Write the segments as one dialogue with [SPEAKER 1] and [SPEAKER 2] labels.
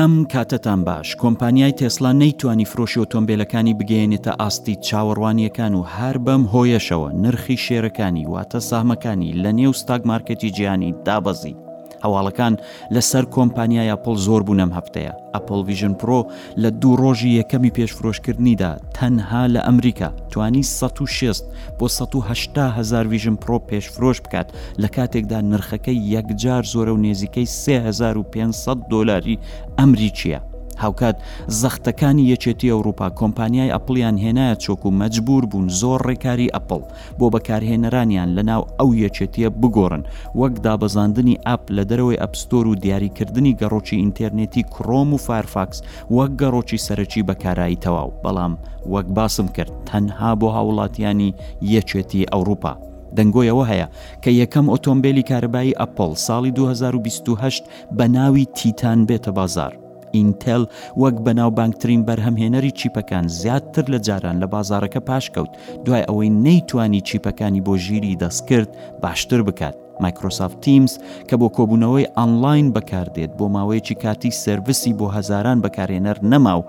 [SPEAKER 1] ئەم کاتەتان باش کۆمپانیای تێسلا نەیتوانی فرۆشی ئۆتۆمبیلەکانی بگەێنێتە ئاستی چاوەڕوانیەکان و هەر بەم هۆیەشەوە نرخی شێرەکانی واتە سامەکانی لە نێو ستاک مارکەتی جیانی دابەزی هەواڵەکان لە سەر کۆمپانیای ئەپڵ زۆر بوون ئەم هەفتەیە، ئەپڵ ڤیژن پرۆ لە دوو ڕۆژی یەکەمی پێش فرۆشکردنیدا تەنها لە ئەمریکا توانی سەد و شەست بۆ سەد و هەشتا هەزار ڤیژن پرۆ پێش فرۆش بکات لە کاتێکدا نرخەکەی یەکجار زۆرە و نێزیکەی سێ هەزار و پێنج سەد دۆلاری ئەمریکیە. هاوکات زەختەکانی یەکێتی ئەوروپا کۆمپانیای ئەپڵیان هێنایە چۆک و مەجبور بوون زۆر ڕێکاری ئەپڵ بۆ بەکارهێنەرانیان لەناو ئەو یەکێتییە بگۆڕن، وەک دابەزاندنی ئەپ لە دەرەوەی ئەپ ستۆر و دیاریکردنی گەڕۆکی ئینتێرنێتی کرۆم و فایەرفاکس وەک گەڕۆکی سەرەکی بە کارایی تەواو، بەڵام وەک باسم کرد تەنها بۆ هاووڵاتییانی یەکێتیی ئەوڕوپا. دەنگۆی ئەوە هەیە کە یەکەم ئۆتۆمبێلی کارەبایی ئەپڵ ساڵی دوو هەزار و بیست و هەشت بە ناوی تیتان بێتە بازاڕ. ئینتێل وەک بەناوبانگترین بەرهەمهێنەری چیپەکان زیاتر لە جاران لە بازارەکە پاشکەوت دوای ئەوەی نەیتوانی چیپەکانی بۆ ژیری دەستکرد باشتر بکات مایکرۆسافت تیمز کە بۆ کۆبوونەوەی ئانلاین بەکاردێت بۆ ماوەیەکی کاتی سرویسی بۆ هەزاران بەکارێنەر نەما و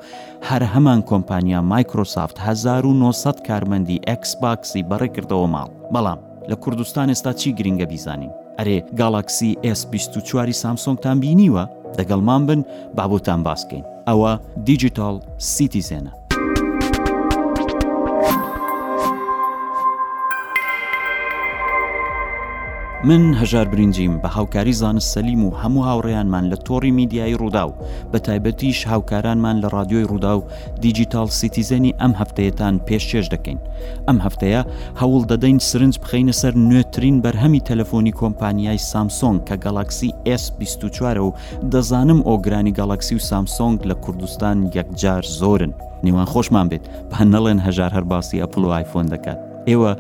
[SPEAKER 1] هەر هەمان کۆمپانیا مایکرۆسافت 1900 کارمەندی ئەکس باکسی بەڕێکردەوە ماڵ بەڵام لە کوردستان ئێستا چی گرنگە بیزانین؟ ئەرێ گاڵاکسی ئێس بیست و چوار ی سامسۆنگتان بینیوە؟ دەگەڵمان بن با بۆتان باس کەین. ئەوە دیجیتاڵ سیتیزێنە. من هەژار برینجیم بە هاوکاری زانست سەلیم و هەموو هاوڕێیانمان لە تۆڕی میدیایی ڕووداو بە تایبەتیش هاوکارانمان لە ڕادیۆی ڕوودا و دیجیتاڵ سیتیزەنی ئەم هەفتەیەتان پێشکێش دەکەین. ئەم هەفتەیە هەوڵ دەدەین سرنج بخەینە سەر نوێترین بەرهەمی تەلەفۆنی کۆمپانیای سامسۆنگ کە گالاکسی ئێس بیست و چوار ە و دەزانم ئۆگرانی گالاکسی و سامسۆنگ لە کوردستان یەکجار زۆرن. نێوان خۆشمان بێت با نەڵێن هەژار هەر باسی ئەپڵ و ئایفۆن دەکات. ئێوە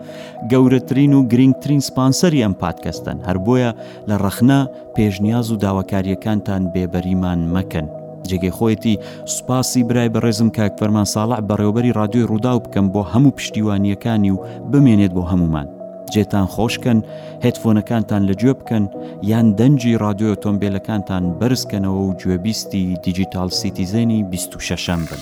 [SPEAKER 1] گەورەترین و گرینگترین سپانسەری ئەم پادکەستەن هەر بۆیە لە ڕەخنە، پێشنیاز و داواکاریەکانتان بێ بەریمان مەکەن. جێگەی خۆیەتی سوپاسی برای بەڕێزم کاک فەرمان ساڵح بەڕێوەبەری ڕادیۆی ڕووداو بکەم بۆ هەموو پشتیوانیەکانی و بمێنێت بۆ هەمومان. جێتان خۆشکەن هێتفۆنەکانتان لە گوێ بکەن یان دەنجی ڕادۆی ئۆتۆمبیلەکانتان بەرزکەنەوە و گوێبیستی دیجیتال سیتیزێنی 26 شەم بن.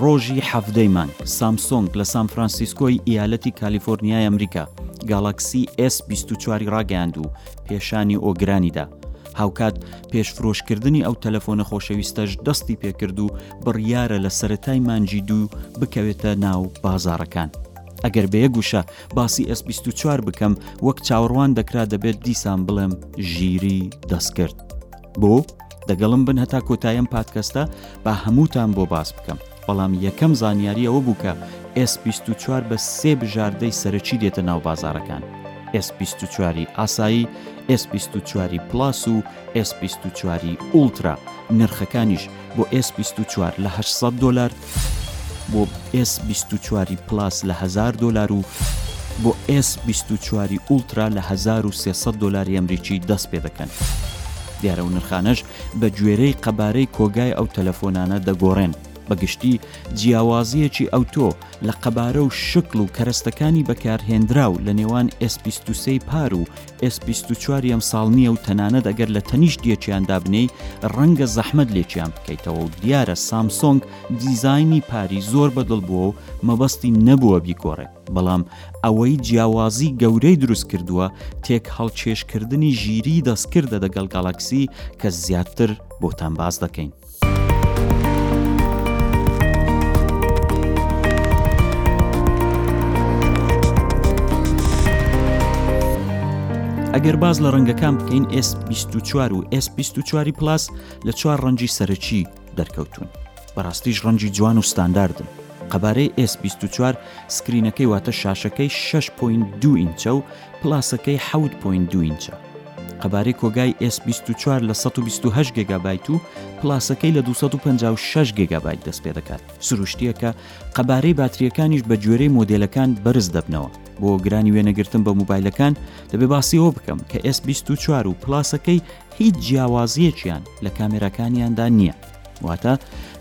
[SPEAKER 1] ڕۆژی حەڤدەی مانگ، سامسۆنگ لە سان فرانسیسکۆی ئیالەتی کالیفۆرنیای ئەمریکا گالاکسی ئێس بیست و چوار ی ڕاگەیاند و پێشانی ئۆگرانی دا. هاوکات پێشفرۆشکردنی ئەو تەلەفۆنە خۆشەویستەش دەستی پێکرد و بڕیارە لە سەرەتای مانگی دوو بکەوێتە ناو بازاڕەکان. ئەگەر بە یەک وشە باسی ئێس بیست و چوار بکەم، وەک چاوەڕوان دەکرا دەبێت دیسان بڵێم ژیریی دەستکرد. بۆ دەگەڵم بن هەتا کۆتایەم پادکەستە با هەمووتان بۆ باس بکەم بەڵام یەکەم زانیاری ئەوە بوو کە S24 بە سێ بژاردەی سەرەکی دێتە ناو بازارەکان S24 ئاسایی S24 پلاس و S24 ئولترا نرخەکانیش بۆ ئێس بیست و چوار لە هەشت سەد دۆلار بۆ ئێس بیست و چواری پلاس لە هەزار دۆلار و بۆ ئێس بیست و چواری ئولترا لە هەزار و سێسەد دۆلاری ئەمریکی دەست پێ دەکەن دیارە و نرخانەش بە گوێرەی قەبارەی کۆگای ئەو تەلەفۆنانە دەگۆڕێن بە گشتی جیاوازیەکی ئەوتۆ لە قەبارە و شکل و کەرەستەکانی بەکارهێنراو لە نێوان ئێس بیست و سێی پار و ئێس بیست و چوار ی ئەمساڵ نییە و تەنانەت ئەگەر لە تەنیشت یەکیان دابنێی ڕەنگە زەحمەت لێکیان بکەیتەوە و دیارە سامسۆنگ دیزاینی پاری زۆر بەدڵ بووە و مەبەستی نەبووە بیگۆڕێت بەڵام ئەوەی جیاوازی گەورەی دروست کردووە تێکهەڵکێشکردنی ژیریی دەستکردە دەگەڵ گالاکسی کە زیاتر بۆتان باس دەکەین. ئەگەر باز لە ڕەنگەکان بکەین S24 و S24 پلاس لە چوار ڕەنجی سەرەکی دەرکەوتون بەڕاستیش ڕەنجی جوان و ستانداردن قەبارەی S24 سکرینەکەی واتە شاشەکەی 6.2 ئینچە و پلاسەکەی حەوت پۆینت دوو ئینچە. قەبارەی کۆگای ئێس بیست و چوار لە سەد و بیست و هەشت گێگابایت و پلاسەکەی لە دوو سەد و پەنجا و شەش گێگابایت دەست پێ دەکات. سروشتییەکە، قەبارەی باترییەکانیش بە گوێرەی مۆدێلەکان بەرز دەبنەوە. بۆ گرانی وێنەگرتن بە موبایلەکان، دەبێ باسی ئەوە بکەم کە ئێس بیست و چوار و پلاسەکەی هیچ جیاوازییەکیان لە کامێراکانیاندا نییە. واتە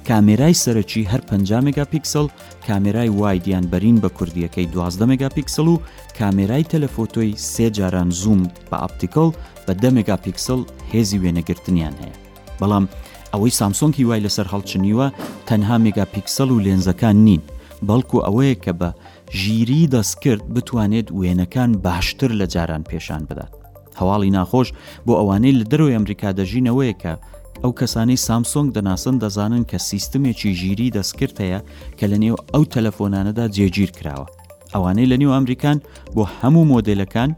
[SPEAKER 1] کامێرای سەرەکی هەر پەنجا مێگاپیکسڵ، کامێرای واید یان بەرین بە کوردییەکەی دوازدە مێگاپیکسڵ و کامێرای تەلەفۆتۆی سێ جاران زووم بە ئاپتیکڵ بە دە مێگاپیکسڵ هێزی وێنەگرتنیان هەیە. بەڵام ئەوەی سامسۆنگ هیوای لەسەر هەڵچنیوە تەنها مێگاپیکسڵ و لێنزەکان نین، بەڵکو ئەوەیە کە بە ژیریی دەستکرد بتوانێت وێنەکان باشتر لە جاران پێشان بدات. هەواڵی ناخۆش بۆ ئەوانەی لە دەرەوەی ئەمریکا دەژین ئەوەیە کە ئەو کەسانەی سامسۆنگ دەناسن دەزانن کە سیستمێکی ژیری دەستکرد هەیە کە لە نێو ئەو تەلەفۆنانەدا جێگیر کراوە ئەوانەی لە نێو ئەمریکان بۆ هەموو مۆدلەکان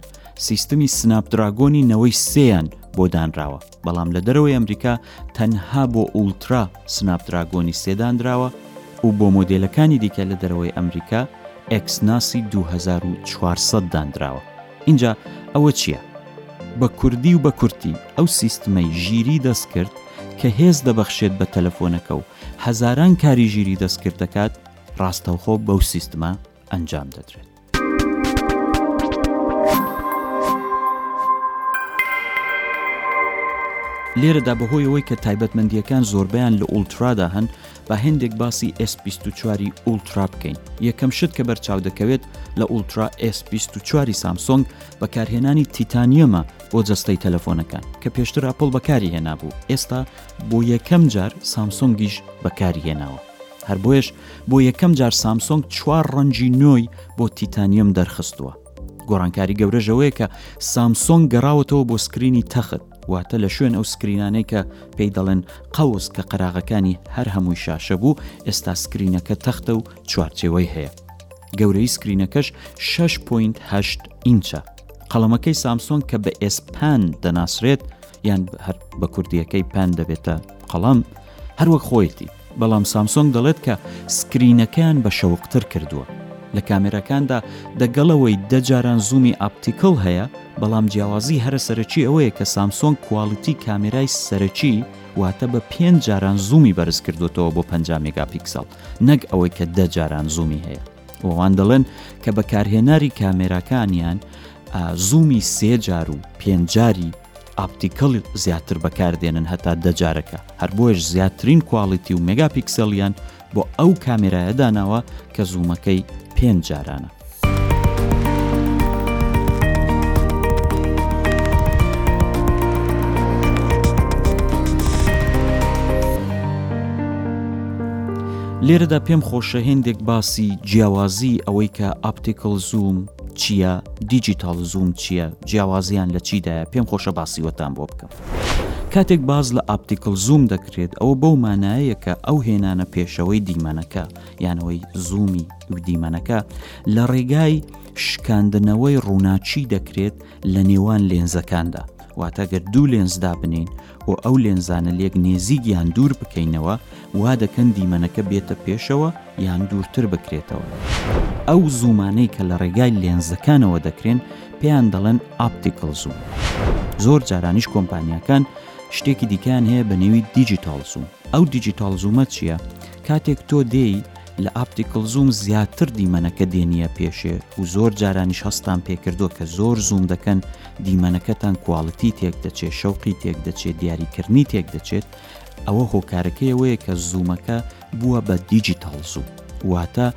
[SPEAKER 1] سیستمی سناپ دراگۆنی نەوەی سێیان بۆ دانراوە بەڵام لە دەرەوەی ئەمریکا تەنها بۆ ئولترا سناپدراگۆنی سێدان دراوە و بۆ مۆدلەکانی دیکە لە دەرەوەی ئەمریکا ئەکسناسی 2400 دانراوە اینجا ئەوە چییە؟ بە کوردی و بە کورتی ئەو سیستمەی ژیری دەست کرد کە هێز دەبەخشێت بە تەلەفۆنەکە و هەزاران کاری ژیری دەستکرد دەکات ڕاستەوخۆ بەو سیستمە ئەنجام دەدرێت لێرەدا بەهۆی ئەوەی کە تایبەتمەندیەکان زۆربیان لە ئولترادا هەن با هەندێک باسی S24 ئولترا بکەین یەکەم شت کە بەرچاو دەکەوێت لە ئولترا S24 سامسۆنگ بەکارهێنانی تیتانیەمە بۆ جەستەی تەلەفۆنەکان کە پێشتر ئەپل بەکاری هێنابوو ئێستا بۆ یەکەم جار سامسۆنگیش بەکاری هێناوە هەر بۆیش بۆ یەکەم جار سامسۆنگ چوار ڕەنگی نۆی بۆ تیتانیۆم دەرخستووە. گۆڕانکاری گەورەش ئەوەیە کە سامسۆنگ گەڕاوەتەوە بۆ سکرینی تەخت، واتە لە شوێن ئەو سکرینانەی کە پێی دەڵێن قەوس کە قەراغەکانی هەر هەمووی شاشە بوو، ئێستا سکرینەکە تەختە و چوارچێوەی هەیە. گەورەیی سکرینەکەش شەش پۆینت هەشت ئینچە. قەڵەمەکەی سامسۆنگ کە بە ئێس پەن دەناسرێت یان هەر بە کوردییەکەی پەن دەبێتە قەڵەم، هەروەک خۆیەتی. بەڵام سامسۆنگ دەڵێت کە سکرینەکەیان بە شەوقتر کردووە لە کامێراکاندا، دەگەڵ ئەوەی دە جاران زوومی ئاپتیکڵ هەیە، بەڵام جیاوازی هەرە سەرەکی ئەوەیە کە سامسۆنگ کواڵیتی کامێرای سەرەکی واتە بە پێنج جاران زوومی بەرز کردۆتەوە بۆ پەنجا مێگاپیکسڵ نەک ئەوەی کە دە جاران زوومی هەیە وەوان دەڵێن کە بەکارهێناری کامێراکانیان زوومی سێ جار و پێنج جاری ئاپتیکەڵ زیاتر بەکاردێنن هەتا دە جارەکە، هەر بۆیەش زیاترین کواڵیتی و مێگا پیکسێڵیان بۆ ئەو کامێرایە داناوە کە زوومەکەی پێنج جارانە. لێرەدا پێم خۆشە هێندێک باسی جیاوازی ئەوەی کە ئاپتیکەڵ زووم، چیە دیجیتاڵ زووم چیە جیاوازیان لە چیدایە پێم خۆشە باسیوەتان بۆ بکەم کاتێک باز لە ئاپتیکل زووم دەکرێت ئەوە بەو مانایە کە ئەو هێنانە پێشەوەی دیمەنەکە یانەوەی زوومی دیمەنەکە لە ڕێگای شکاندنەوەی ڕووناچی دەکرێت لە نێوان لێنزەکاندا واتەگەر دوو لێنز دابنین و ئەو لێنزانە لێک نێزیک یان دوور بکەینەوە وا دەکەن دیمەنەکە بێتە پێشەوە یان دوورتر بکرێتەوە. ئەو زوومانەی کە لە ڕێگای لێنزەکانەوە دەکرێن پێیان دەڵێن ئاپتیکڵ زووم. زۆر جارانیش کۆمپانیاکان شتێکی دیکەیان هەیە بە نێوی دیجیتاڵ زووم. ئەو دیجیتاڵ زوومە چییە؟ کاتێک تۆ دێی لە ئاپتیکل زووم زیاتر دیمەنەکە دێنیە پێشێ و زۆر جارانیش هەستان پێکردووە کە زۆر زووم دەکەن دیمەنەکەتان کواڵتی تێک دەچێت شەوقی تێک دەچێت دیاریکردنی تێک دەچێت ئەوە هۆکارەکەیەوەیە کە زوومەکە بووە بە دیجیتال زوو واتە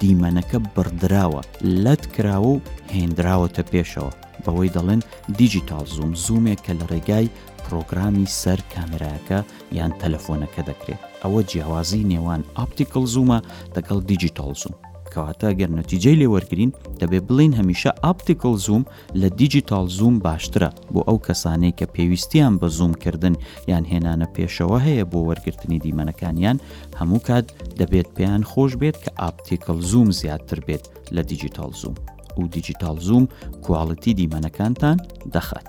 [SPEAKER 1] دیمەنەکە بڕدراوە لەت کراوە و هێنراوەتە پێشەوە بەوەی دەڵێن دیجیتال زووم زوومێک کە لە ڕێگای پرۆگرامی سەر کامێراەکە یان تەلەفۆنەکە دەکرێت ئەوە جیاوازی نێوان ئاپتیکل زوومە دەگەڵ دیجیتال زووم کەواتە گەر نەتیجەی لێوەرگین دەبێ بڵین هەمیشە ئاپتیکل زووم لە دیجیتال زووم باشترە بۆ ئەو کەسانەی کە پێویستیان بە زوومکردن یان هێنانە پێشەوە هەیە بۆ وەرگرتنی دیمەنەکانیان هەموو کات دەبێت پێیان خۆش بێت کە ئاپتیکل زووم زیاتر بێت لە دیجیتال زووم و دیجیتال زووم کواڵەتی دیمەنەکانتان دەخات.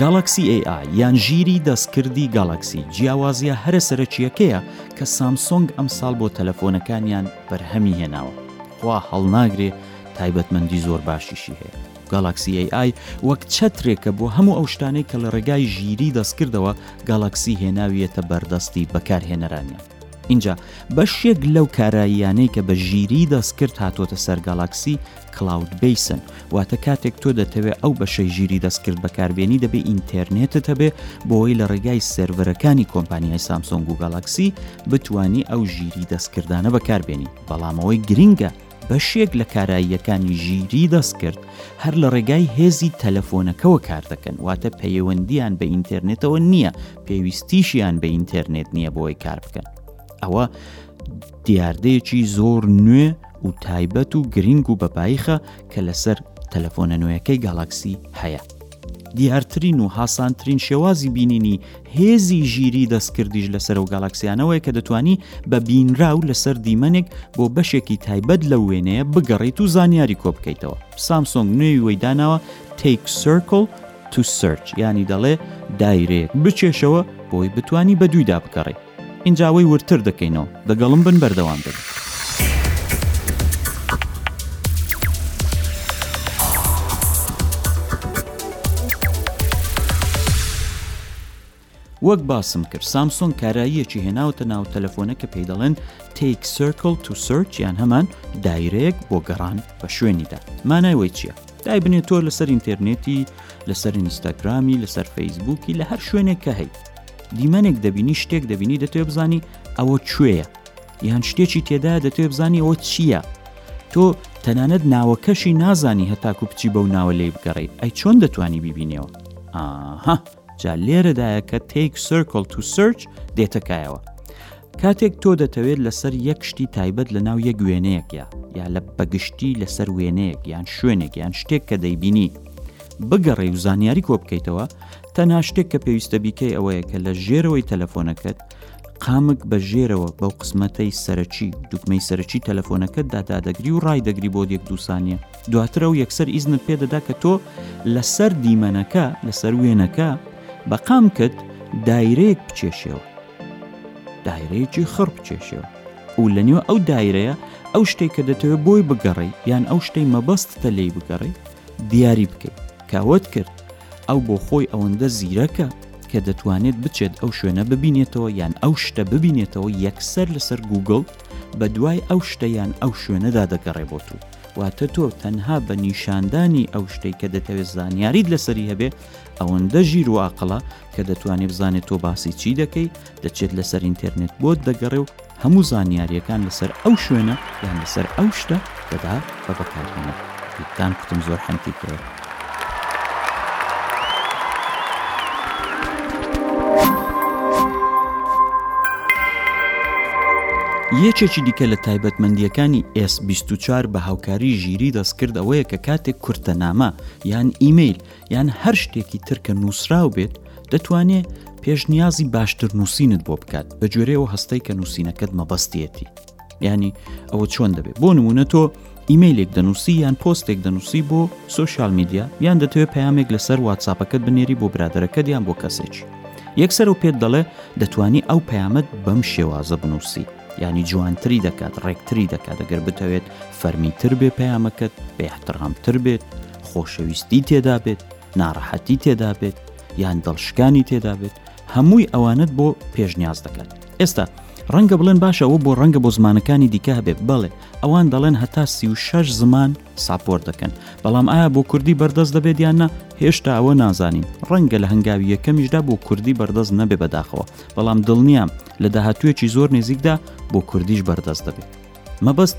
[SPEAKER 1] گالاکسی AI یان ژیری دەستکردی گالاکسی جیاوازیە هەرە سەرەکیەکەیە کە سامسۆنگ ئەمساڵ بۆ تەلەفۆنەکانیان بەرهەمی هێناوە خوا هەڵناگرێ تایبەتمەندی زۆر باشیشی هەیە گالاکسی ئەی ئای وەک چەترێکە بۆ هەموو ئەو شتانەی کە لە ڕێگای ژیری دەستکردەوە گالاکسی هێناویەتە بەردەستی بەکارهێنەرانیان ئینجا بەشێک لەو کاراییانەی کە بە ژیری دەستکرد هاتووەتە سەر گالاکسی کلااود بیسن واتە کاتێک تۆ دەتەوێت ئەو بەشەی ژیری دەستکرد بەکاربیێنی دەبێت ئینتەرنێتت هەبێ بۆی لە ڕێگای سێرڤەرەکانی کۆمپانیای سامسۆنگ و گالاکسی بتانی ئەو ژیری دەستکردانە بەکاربیێنی بەڵامەوەی گرنگە بەشێک لە کاراییەکانی ژیری دەستکرد هەر لە ڕێگای هێزی تەلەفۆنەکەوە کار دەکەن واتە پەیوەندیان بە ئینتەرنێتەوە نییە پێویستیشیان بە ئینتەرنێت نییە بۆی کار بکەن ئەوە دیاردەیەکی زۆر نوێ و تایبەت و گرنگ و بەبایخە کە لەسەر تەلەفۆنە نوێیەکەی گالاکسی هەیە دیارترین و هاسانترین شێوازی بینینی هێزی ژیری دەستکردیش لەسەر و گالاکسیانەوەی کە دەتانی بە بینراو لەسەر دیمەنێک بۆ بەشێکی تایبەت لە وێنەیە بگەڕیت و زانیاری کۆ بکەیتەوە سامسۆنگ نوێوی وەی داناوە تیک سرکل تو سرچ ینی دەڵێ دایرەیەک بچێشەوە بۆی بتانی بە دوویدا بگەڕێ ئینجا وەی وردتر دەکەینەوە دەگەڵم بن بەردەوام بن. وەک باسم کرد سامسۆنگ کاراییەکی هێناوتە ناو تەلەفۆنە کە پێی دەڵێن تیک سرکل تو سرچ یان هەمان دایرەیەک بۆ گەڕان بە شوێنیدا مانایوەی چییە؟ دایبنێ تۆ لەسەر ئینتەرنێتی لەسەر ئینستاگرامی لەسەر فەیسبووکی لە هەر شوێنێک کە هەیت دیمەنێک دەبینی شتێک دەبینی دەتێ بزانی ئەوە کوێیە یان شتێکی تێدا دەتێ بزانی ئەوە چییە تۆ تەنانەت ناوەکەشی نازانی هەتاکو بچی بەو ناوە لی بگەڕی ئەی چۆن دەتوانی ببینەوە ئاها جا لێرەدایە کە take circle to search دێتە کایەوە کاتێک تۆ دەتەوێت لەسەر یەک شتی تایبەت لە ناو یەک وێنەیەک یا یا لە بەگشتی لەسەر وێنەیەک یان شوێنێک یان شتێک کە دەیبینی بگەڕێ و زانیاری کۆ بکەیتەوە تەنها شتێک کە پێویستە بیکەی ئەوەیە کە لە ژێرەوەی تەلەفۆنەکەت قامک بە ژێرەوە بەو قسمەتەی سەرەکی دوکمەی سەرەکی تەلەفۆنەکەتدا دادەگری و ڕایدەگری بۆ یەک دووسانە دواترە و یەکسەر ئیزنت پێدەدا کە تۆ لەسەر دیمەنەکە لەسەر وێنەکە بە قامکت دایرەیەک بچێشەوە دایرەیەکی خڕ بچێشەوە و لە نێو ئەو دایرەیە ئەو شتێک کە دەتەوێت بۆی بگەڕی یان ئەو شتەی مەبەستتە لێی بگەڕی دیاری بکەیت کاوت کرد، ئەو بۆ خۆی ئەوەندە زیرەکە کە دەتوانێت بچێت ئەو شوێنە ببینێتەوە یان ئەو شتە ببینێتەوە یەکسەر لەسەر گووگڵ بە دوای ئەو شتە یان ئەو شوێنەدا دەگەڕێ بۆ تو واتە تۆ تەنها بە نیشاندانی ئەو شتەی کە دەتەوێت زانیاریت لەسەری هەبێ ئەوەندە ژیر و ئاقڵە کە دەتوانێ بزانێت تۆ باسی چی دەکەی دەچێت لەسەر ئینتەرنێت بۆت دەگەڕێ و هەموو زانیاریەکان لەسەر ئەو شوێنە یان لەسەر ئەو شتە دەدا بە بەکارهێنەر یتان کوتم زۆر حەنتیکەیە یەکێکی دیکە لە تایبەتمەندیەکانی S24 بە هاوکاری ژیری دەستکرد ئەوەیە کە کاتێک کورتەنامە یان ئیممەیل یان هەر شتێکی تر کە نووسراو بێت دەتوانێت پێشنیازی باشتر نووسینت بۆ بکات بە جۆرەوە هەستەی کە نووسینەکەت مەبەستێتی ینی ئەوە چۆن دەبێت بۆ نمونە تۆ ئیمەیلێک دەنووسی یان پۆستێک دەنووسی بۆ سوسیال میدیا یان دەتەوێت پامێک لەسەر واتساپەکەت بنێری بۆ برادەرەکەت یان بۆ کەسێک یەکسەر و پێت دەڵێ دەتوانی ئەو پامەت بەم شێوازە بنووسی ینی جوانتری دەکات ڕێکتری دەکات دەگەر بتەوێت فەرمیتر بێ پەیامەکەت بێحترامتر بێت خۆشەویستی تێدا بێت ناڕەحەتی تێدا بێت یان دڵشکانی تێدا بێت هەمووی ئەوانت بۆ پێشنیاز دەکات ئێستا ڕەنگە بڵێن باشەوە بۆ ڕەنگە بۆ زمانەکانی دیکە هەبێت بەڵێ ئەوان دەڵێن هەتا سی و شش زمان ساپۆر دەکەن بەڵام ئایا بۆ کوردی بەردەست دەبێت یاننا هێشتا ئەوە نازانین ڕەنگە لە هەنگاوی یەکەمیشدا بۆ کوردی بەردەست نەبێ بەداخەوە بەڵام دڵنیام لە داهاتوویەکی زۆر نێزیکدا بۆ کوردیش بەردەست دەبێت مەبەست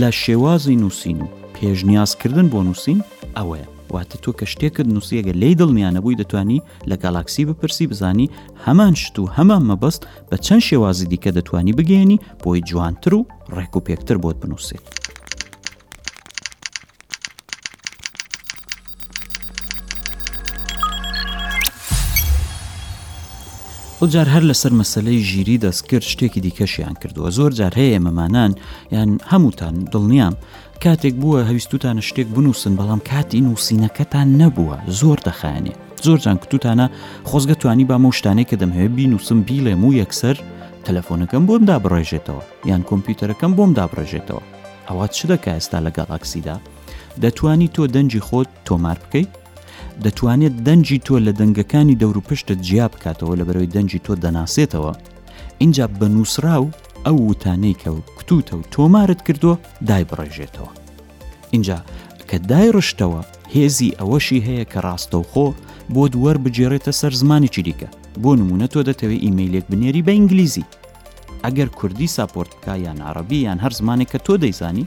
[SPEAKER 1] لە شێوازی نووسین و پێشنیازکردن بۆ نووسین ئەوەیە واتە تۆ کە شتێکت نووسیەگە لی دڵنیانەبووی دەتانی لە گالاکسی بپرسی بزانی هەمان شت و هەمان مەبەست بە چەند شێوازی دیکە دەتانی بگەێنی بۆی جوانتر و ڕێک و پێکتر بۆت بنووسێت. ئەو جار هەر لەسەر مەسلەی ژیری دەستکرد شتێکی دیکەشیان کردووە زۆر جار هەیە مەمانان یان هەمووتان دڵنیام کاتێک بووە هەویستوتانە شتێک بنووسن بەڵام کاتی نووسینەکەتان نەبووە زۆر دەخانێ زۆر جان کتوتانە خۆزگە توانی با مەشتانەی کە دەمهوێ بینووسم بیڵێم و یەکسەر تەلەفۆنەکەم بۆم دابڕێژێتەوە یان کۆمپیوتەرەکەم بۆم دابڕێژێتەوە ئەوە چ دەکە ئێستا لە گاڵاکسیدا دەتوانی تۆ دەنجی خۆت تۆمار بکەیت دەتوانێت دەنجی تۆ لە دەنگەکانی دەوروپشتت جیا بکاتەوە لە بەرەوەی دەنجی تۆ دەناسێتەوە اینجا بە نووسرا و ئەو وتانەی کە و کتوتە و تۆمارت کردووە دای بڕێژێتەوە اینجا کە دای ڕشتەوە هێزی ئەوەشی هەیە کە ڕاستەوخۆ بۆ دووەر بگێڕێتە سەر زمانێکی دیکە بۆ نمونە تۆ دەتەوێت ئیمەیلێک بنێری بە ئینگلیزی ئەگەر کوردی ساپۆرت بکە یان عربی یان هەر زمانێک کە تۆ دەیزانی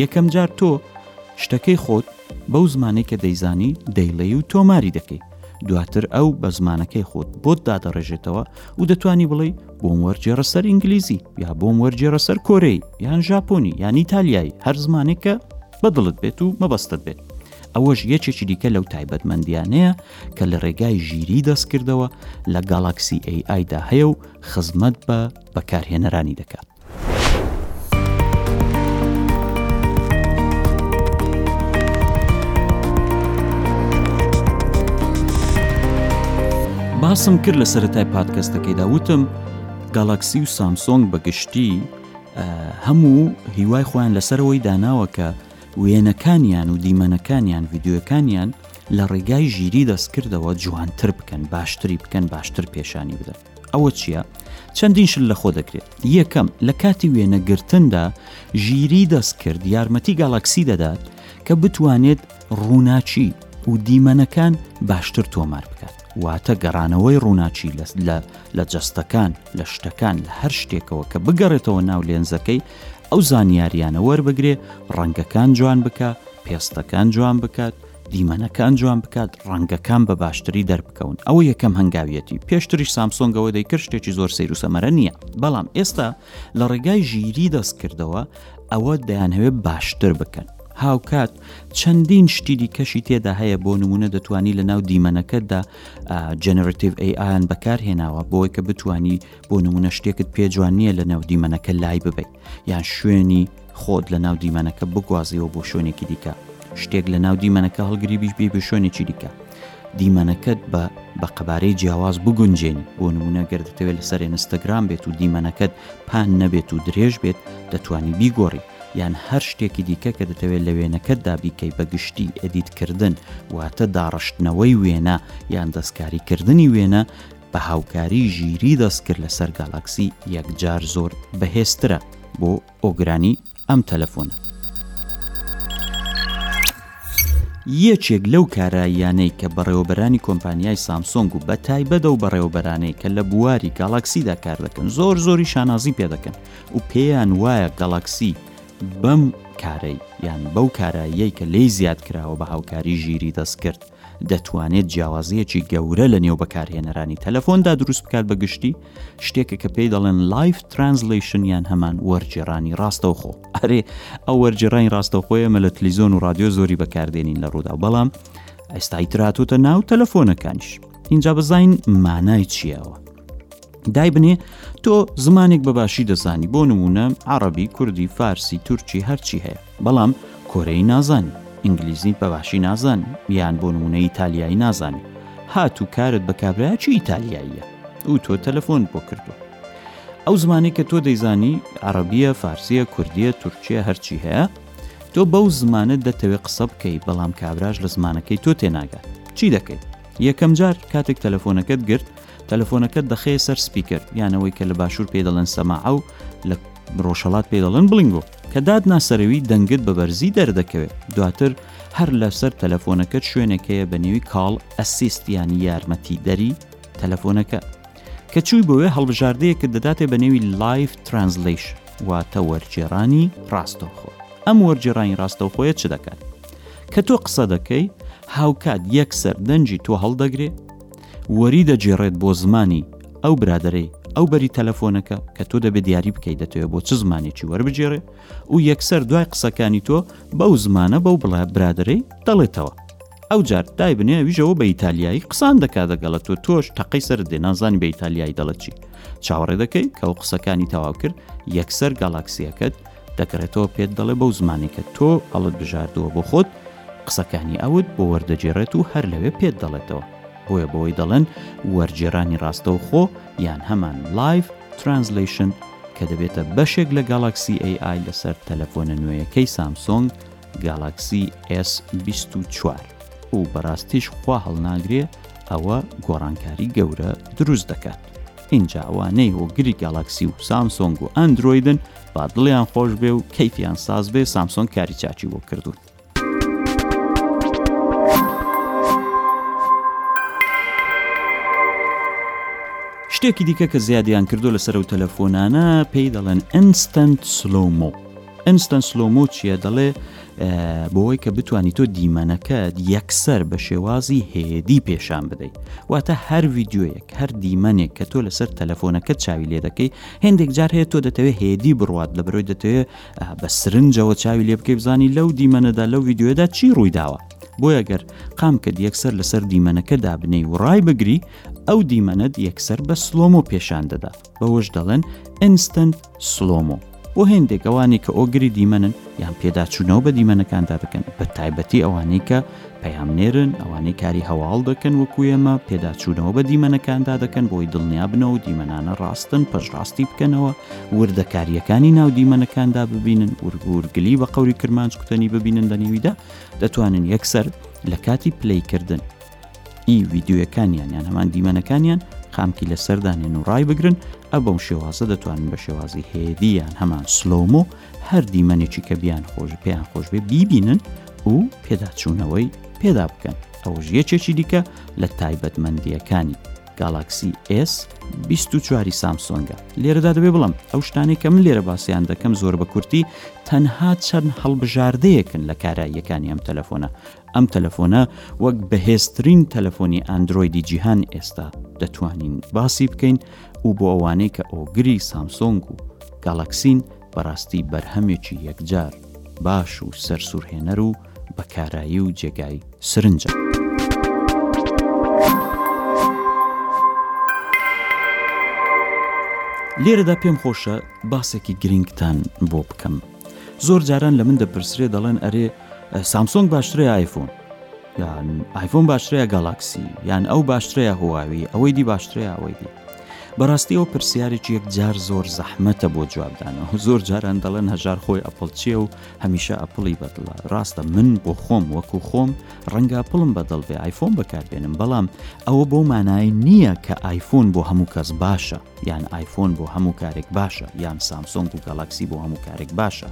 [SPEAKER 1] یەکەم جار تۆ شتەکەی خۆت بەو زمانەی کە دەیزانی دەیڵێی و تۆماری دەکەی دواتر ئەو بە زمانەکەی خۆت بۆت دادەڕێژێتەوە و دەتانی بڵێ بۆم وەرجێڕە سەر ئینگلیزی یا بۆم وەرجێڕە سەر کۆرەی یان ژاپۆنی یان ئیتالیایی هەر زمانێکە بەدڵت بێت و مەبەستت بێت ئەوەش یەکێکی دیکە لەو تایبەتمەندیانەیە کە لە ڕێگای ژیری دەستکردەوە لە گالاکسی ئەیدا هەیە و خزمەت بە بەکارهێنەرانی دەکات باسم کرد لە سەرەتای پادکەستەکەیدا وتم گالاکسی و سامسۆنگ بەگشتی هەموو هیوای خۆیان لەسەرەوەی داناوە کە وێنەکانیان و دیمەنەکانیان ڤیددیوەکانیان لە ڕێگای ژیری دەستکردەوە جوانتر بکەن باشتری بکەن باشتر پێشانی بدەن ئەوە چییە؟ چەندین شل لەخۆ دەگرێت یەکەم لە کاتی وێنەگرتندا ژیری دەستکرد یارمەتی گالاکسی دەدات کە بتوانێت ڕووناچی و دیمەنەکان باشتر تۆمار بکات واتە گەڕانەوەی ڕووناچی لە جەستەکان لە شتەکان لە هەر شتێکەوە کە بگەڕێتەوە ناو لێنزەکەی ئەو زانیاریانە وەربگرێ ڕەنگەکان جوان بکە پێستەکان جوان بکات دیمەنەکان جوان بکات ڕەنگەکان بە باشتری دەربکەون ئەوە یەکەم هەنگاویەتی پێشتریش سامسۆنگەوە دەیکرد شتێکی زۆر سیر و سەمەرە نییە بەڵام ئێستا لە ڕێگای ژیری دەستکردەوە ئەوە دەیانهەوێت باشتر بکەن هاوکات چەندین شتی دیکەشی تێدا هەیە بۆ نمونە دەتوانی لە ناو دیمەنەکەتدا جەنەرتیڤ ئەیان بەکارهێناوە بۆی کە بتانی بۆ نمونە شتێکت پێ جوان نییە لە ناو دیمەنەکە لای ببیت یان شوێنی خۆت لە ناو دیمەنەکە بگوازیەوە بۆ شوێنێکی دیکە شتێک لە ناو دیمەنەکە هەڵگری بیش بێ بە شوێنێکی دیکە دیمەنەکەت بە بە قەبارەی جیاواز بگونجێنی بۆ نمونە گردتەوێت لەسەر ئینستاگرام بێت و دیمەنەکەت پان نەبێت و درێژ بێت دەتوانی بیگۆڕی یان هەر شتێکی دیکە کە دەتەوێت لە وێنەکەت دابیکەی بە گشتی ئەدیتکردن واتە داڕشتنەوەی وێنە یان دەستکاریکردنی وێنە بە هاوکاری ژیری دەستکرد لەسەر گالاکسی یەکجار زۆر بەهێزترە بۆ ئۆگرانی ئەم تەلەفۆنە. یەکێک لەو کاراییانەی کە بەڕێوەبەرانی کۆمپانیای سامسۆنگ و بە تایبەت ئەو بەڕێوەبەرانەی کە لە بواری گالاکسیدا کار دەکەن زۆر زۆری شانازی پێ دەکەن و پێیان وایە گالاکسی بەم کارەی یان بەو کاراییەی کە لێی زیاد کراوە بە هاوکاری ژیری دەست کرد دەتوانێت جیاوازیەکی گەورە لە نێو بەکارهێنەرانی تەلەفۆندا دروست بکات بە گشتی شتێکە کە پێی دەڵێن لایف ترانسلیشن یان هەمان وەرجێرانی ڕاستەوخۆ ئەرێ ئەو وەرجێرانی ڕاستەخۆی ئەمە لە تلیزۆن و رادیۆ زۆری بەکاردێنین لە ڕوودا بەڵام ئێستای تراتوتە ناو تەلەفۆنەکانیش اینجا بزین مانای چیەوە دایبنێ تۆ زمانێک بەباشی دەزانی بۆ نمونە عربی کوردی فارسی تورکی هەرچی هەیە بەڵام کۆرەیی نازانی، ئینگلیزیت بە باشی نازانی، یان بۆ نموونە ئیتالیایی نازانی، هاتوو کارت بە کابرایەکی ئیتالیاییە و تۆ تەلەفۆنت بۆ کردووە. ئەو زمانەی کە تۆ دەیزانی، عەڕەبییە، فارسییە، کوردییە، تورکییە، هەرچی هەیە، تۆ بەو زمانە دەتەوێ قسە بکەی، بەڵام کابراش لە زمانەکەی تۆ تێناگات. چی دەکەیت؟ یەکەمجار کاتێک تەلەفۆنەکەت گرت، تەلەفۆنەکەت دەخەیە سەر سپیکەر یان ئەوەی کە لە باشوور پێی دەڵێن سەماعە و لە ڕۆژهەڵات پێی دەڵێن بڵنگۆ کە دادنا سەرەوی دەنگت بە بەرزی دەردەکەوێت دواتر هەر لەسەر تەلەفۆنەکەت شوێنێک هەیە بە نێوی کاڵ ئەسیست یان یارمەتی دەری تەلەفۆنەکە کە چووی بۆێ هەڵبژاردەیەکە دەداتێ بە نێوی لایف ترانزلیش واتە وەرجێرانی ڕاستەوخۆ ئەم وەرجێرانی ڕاستەوخۆیە چ دەکات کە تۆ قسە دەکەی هاوکات یەکسەر دەنجی تۆ هەڵدەگرێ وەری دەگێڕێت بۆ زمانی ئەو برادەرەی ئەو بەری تەلەفۆنەکە کە تۆ دەبێت دیاری بکەیت دەتەوێت بۆ چ زمانێکی وەربگێڕێ و یەکسەر دوای قسەکانی تۆ بەو زمانە بەو بڵە برادەرەی دەڵێتەوە ئەو جار دای بنێویژەوە بە ئیتالیایی قسان دەکا دەگەڵە تۆ تۆش تەقەی سەر دێ نازانی بە ئیتالیایی دەڵەت چی چاوەڕێ دەکەی کە ئەو قسەکانی تەواو کرد یەکسەر گالاکسیەکەت دەگەڕێتەوە پێت دەڵێ بەو زمانێک کە تۆ هەڵت بژاردووە بۆ خۆت قسەکانی ئەوت بۆ وەردەگێڕێت و هەر لەوێ پێت دەڵێتەوە بۆیە بەوەی دەڵێن وەرگێرانی ڕاستەو خۆ یان هەمان لایف ترانزلیشن کە دەبێتە بەشێک لە گالاکسی AI لەسەر تەلەفۆنە نوێیەکەی سامسۆنگ گالاکسی S24 و بەڕاستیش خوا هەڵناگرێ ئەوە گۆڕانکاری گەورە دروست دەکات. ئینجاوانەی هۆگری گالاکسی و سامسۆنگ و ئەندرویدن با دڵیان خۆش بێ و کەیفیان ساز بێ سامسۆنگ کاری چاچی بۆ کردوون. شتێکی دیکە کە زیادیان کردو لەسەر و تەلەفۆنانە پێی دەڵێن ئینستنت سلۆمۆ ئینستن سلۆمۆ چییە دەڵێ بۆی کە بتانی تۆ دیمەنەکەت یەکسەر بە شێوازی هێدی پێشان بدەیت واتە هەر ویددیوەک هەر دیمەنێک کە تۆ لەسەر تەلەفۆنەکە چاوی لێ دەکەی هێندێک جار هەیە تۆ دەتەوێ هێدی بڕوات لە بەرۆی دەتەوێ بە سرنجەوە چاوی لێ بکەی بزانی لەو دیمەنەدا لەو ویددیوەدا چی ڕوویداوە بۆیە گەر قام کرد یەکسەر لەسەر دیمەنەکە دابنەی و ڕای بگری ئەو دیمەنەت یەکسەر بە سلۆمۆ پێشان دەدا بەوەش دەڵێن ئینستنت سلۆمۆ بۆ هێندێک ئەوانی کە ئۆگری دیمەنن یان پێداچوونەوە بە دیمەنەکاندا دەکەن بە تایبەتی ئەوانەی کە پەیامنێرن، ئەوانەی کاری هەواڵ دەکەن وەکو ئێمە، پێداچوونەوە بە دیمەنەکاندا دەکەن بۆی دڵنیابنەوە و دیمەنانە ڕاستن، پەژڕاستی بکەنەوە، وردەکارییەکانی ناو دیمەنەکاندا ببینن، ورگوورگلی بە قەوری کرمانج کوتەنی ببینن لەنێویدا، دەتوانن یەکسەر لەکاتی پلەی کردن ئی ویدیۆیەکانیان یان هەمان دیمەنەکانیان خامکی لەسەر دانێن و ڕایبگرن، ئە بەو شێوازە دەتوانن بە شێوازی هێدی یان هەمان سلۆمۆ هەر دیمەنێکی کە بیان خۆش پێیان خۆشبێ بیبینن و پێداچوونەوەی پێدا بکەن ئەوەش یەکێکی دیکە لە تایبەتمەندیەکانی گالاکسی ئێس 24 سامسۆنگە لێرەدا دەبێ بڵم ئەو شتانەی کە من لێرە باسییان دەکەم زۆر بە کورتی تەنها چەند هەڵبژاردەیەکن لە کاراییەکانی ئەم تەلەفۆنە ئەم تەلەفۆنە وەک بەهێزترین تەلەفۆنی ئەندرویدی جیهان ئێستا دەتوانین باسی بکەین و بۆ ئەوانەی کە ئۆگری سامسۆنگ و گالاکسین بەڕاستی بەرهەمێکی یەکجار باش و سەر سورهێنەر و بە کارایی و جێگای سرنجە. لێرەدا پێم خۆشە باسێکی گرنگتان بۆ بکەم زۆر جاران لە من دەپرسرێ دەڵێن ئەرێ سامسۆنگ باشترە ئایفۆن یان ئایفۆن باشترە یا گالاکسی یان ئەو باشترە یا هواوی ئەوەی دی باشترە یا ئەوەی دی بەڕاستی ئەو پرسیارێکی یەک جار زۆر زەحمەتە بۆ جوابدانەوە زۆر جاران دەڵێن هەژار خۆی ئەپڵ چیە و هەمیشە ئەپڵی بەدڵە ڕاستە من بۆ خۆم وەکو خۆم ڕەنگە پڵم بەدڵ بێ ئایفۆن بەکاربێنم بەڵام ئەوە بۆ مانایی نییە کە ئایفۆن بۆ هەموو کەس باشە یان ئایفۆن بۆ هەموو کارێک باشە یان سامسۆنگ و گەڵاکسی بۆ هەموو کارێک باشە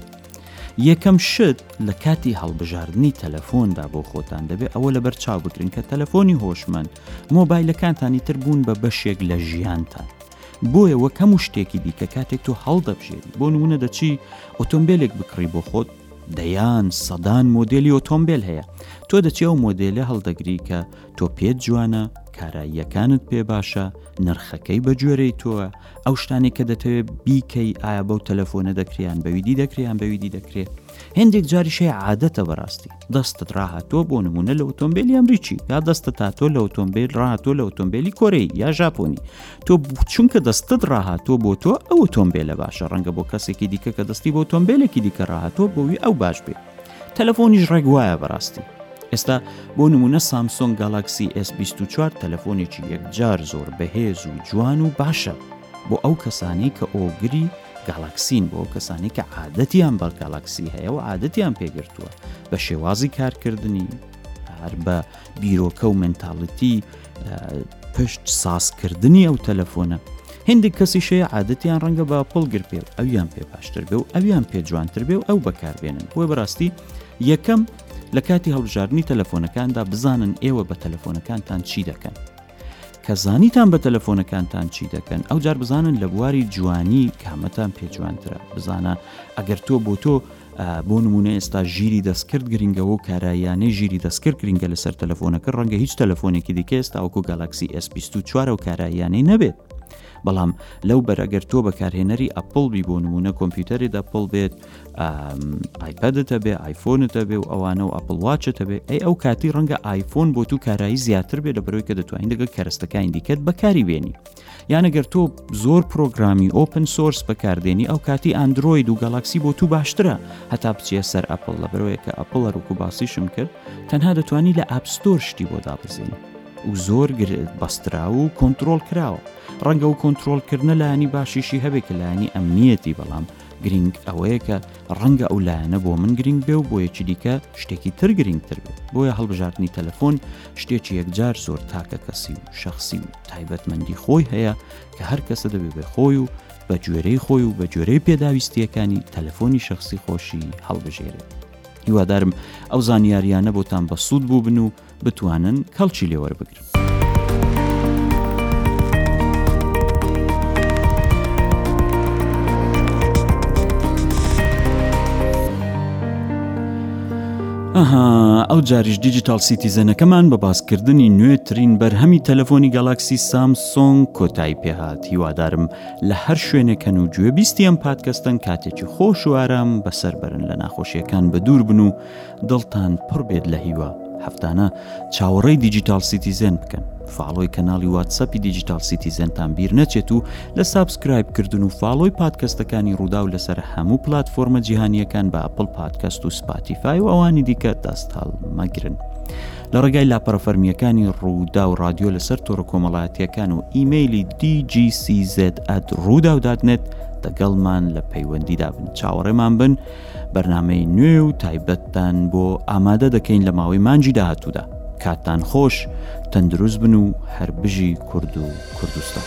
[SPEAKER 1] یەکەم شت لە کاتی هەڵبژاردنی تەلەفۆندا بۆ خۆتان دەبێت ئەوە لەبەر چاو بگرن کە تەلەفۆنی هۆشمەند مۆبایلەکانتانی تر بوون بە بەشێک لە ژیانتان. بۆیە وەک هەموو شتێکی دیکە کاتێک تۆ هەڵدەبژێری بۆ نمونە دەچی ئۆتۆمبیلێک بکڕی بۆ خۆت دەیان سەدان مۆدلی ئۆتۆمبیل هەیە تۆ دەچی ئەو مۆدلە هەڵدەگری کە تۆ پێت جوانە کاراییەکانت پێ باشە نرخەکەی بەگوێرەی تۆە ئەو شتانەی کە دەتەوێت بیکەی ئایا بەو تەلەفۆنە دەکریان بەویدی دەکریان بەویدی دەکرێت هەندێک جاری شێ عادەتە بەڕاستی دەستت ڕاهاتۆ بۆ نمونە لە ئۆتۆمبیل ئەمریکی یا دەستە تاتۆ لە ئۆتۆمبیل ڕاتۆ لە ئۆتۆمبیلی کۆرەی یا ژاپۆنی تۆ چونکە دەستت ڕاهاتۆ بۆ تۆ ئەو ئۆتۆمبیلە باشە ڕەنگە بۆ کەسێکی دیکە کە دەستی بۆ ئۆتۆمبیلێکی دیکە ڕاهاتۆ بۆوی ئەو باش بێت تەلەفۆنیش ڕێک وایە بەڕاستی ئێستا بۆ نمونە سامسۆنگ گالاکسی S24 تەلەفۆنێکی یەکجار زۆر بەهێز و جوان و باشە بۆ ئەو کەسانی کە ئۆگری گالاکسین بۆ کەسانی کە عادەتیان بە گالاکسی هەیە و عادەتیان پێگرتووە بە شێوازی کارکردنی هەر بە بیرۆکە و منتاڵەتی پشت سازکردنی ئەو تەلەفۆنە هندێک کەسی شەیە عادەتیان ڕەنگە بە پڵگر پێ و ئەویان پێ باشتر بێ و ئەویان پێ جوانتر بێ و ئەو بەکاربێنن بۆ بەڕاستی یەکەم لە کاتی هەڵبژاردننی تەلەفۆنەکاندا بزانن ئێوە بە تەلەفۆنەکانتان چی دەکەن کە زانیتان بە تەلەفۆنەکانتان چی دەکەن ئەو جار بزانن لە بواری جوانی کامەتان پێجوانترە بزانە ئەگەر تۆ بۆ تۆ بۆ نمونە ئێستا ژیری دەستکرد گرنگەوە و کاراییانەی ژیری دەستکرد گرنگە لەسەر تەلەفۆنەکە ڕەنگە هیچ تەلەفۆنێکی دیکە ئێستا وەکو گەلاکسی S24 و کاراییانەی نەبێت بەڵام لەو بەرەگەر تۆ بەکارهێنەری ئەپل بی بۆ نمونە کۆمپیوتەری دەپل بێت ئایپەدتە بێ ئایفۆنتە بێ و ئەوانە و ئەپل واچەتە بێ ئەی ئەو کاتی ڕەنگە ئایفۆن بۆ تو کارایی زیاتر بێ لە بەرەوەی کە دەتوانین دەگەڵ کەرستەکانی دیکەت بەکاری بێنی یانە گەر تۆ زۆر پرۆگرامی ئۆپن سۆرس بەکاردێنی ئەو کاتی ئەندروید و گەلاکسی بۆ تو باشترە هەتا بچیە سەر ئەپل لە بەرەوەیە کە ئەپل ئەرک و باسیشم کرد تەنها دەتوانی لە ئاپستۆر شتی بۆ دابزین و زۆر گرێت بەسترا و کۆنتترۆل کراوە ڕەنگە و کۆنتترۆلکردە لایانی باشیشی هەبێت کە لایانی ئەمنیەتی بەڵام گرینگ ئەوەیە کە ڕەنگە ئەو لایەنە بۆ من گرینگ بێ و بۆ یەکی دیکە شتێکی تر گرینگتر بێت بۆیە هەڵبژاردنی تەلەفۆن شتێکی یەکجار زۆر تاکە کەسی و شخصی و تایبەتمەندی خۆی هەیە کە هەر کەسە دەبێ بێ خۆی و بە گوێرەی خۆی و بە گوێرەی پێداویستیەکانی تەلەفۆنی شخصی خۆشی هەڵبژێرێت هیوادارم ئەو زانیاریانە بۆتان بەسوود بوو بن و بتوانن کەڵکی لێ وەربگرن. ئەو جاریش دیجیتال سیتیزەنەکەمان بە باسکردنی نوێترین بەرهەمی تەلەفۆنی گەلاکسی سام سۆنگ کۆتایی پێهات هیوادارم لە هەر شوێنێکەن و گوێبیستی ئەم پادکەستن کاتێکی خۆش و ئارام بەسەر بەرن لە ناخۆشیەکان بە دوور بن و دڵتان پڕ بێت لە هیوا هەفتانە چاوەڕێی دیجیتال سیتیزێن بکەن فاڵۆی کەناڵی واتسەپی دیجیتال سیتیزێنتان بیر نەچێت و لە سابسکرایب کردن و فاڵۆی پادکەستەکانی ڕووداو لەسەر هەموو پلتفۆرمە جیهانیەکان بە ئەپل پادکەست و سپاتیفای و ئەوانی دیکە دەست هەڵمەگرن. لە ڕێگای لاپەرە فەرمیەکانی ڕوودا و رادیۆ لەسەر تۆرە کۆمەڵایەتیەکان و ئیممەلی DGCZ ڕووداودادنێت دەگەڵمان لە پەیوەندیدا بن چاوەڕێمان بن بەرنامەی نوێ و تایبەتتان بۆ ئامادە دەکەین لە ماوەی مانجی داهاتوودا کاتتان خۆش تەندروست بن و هەر بژی کورد و کوردستان.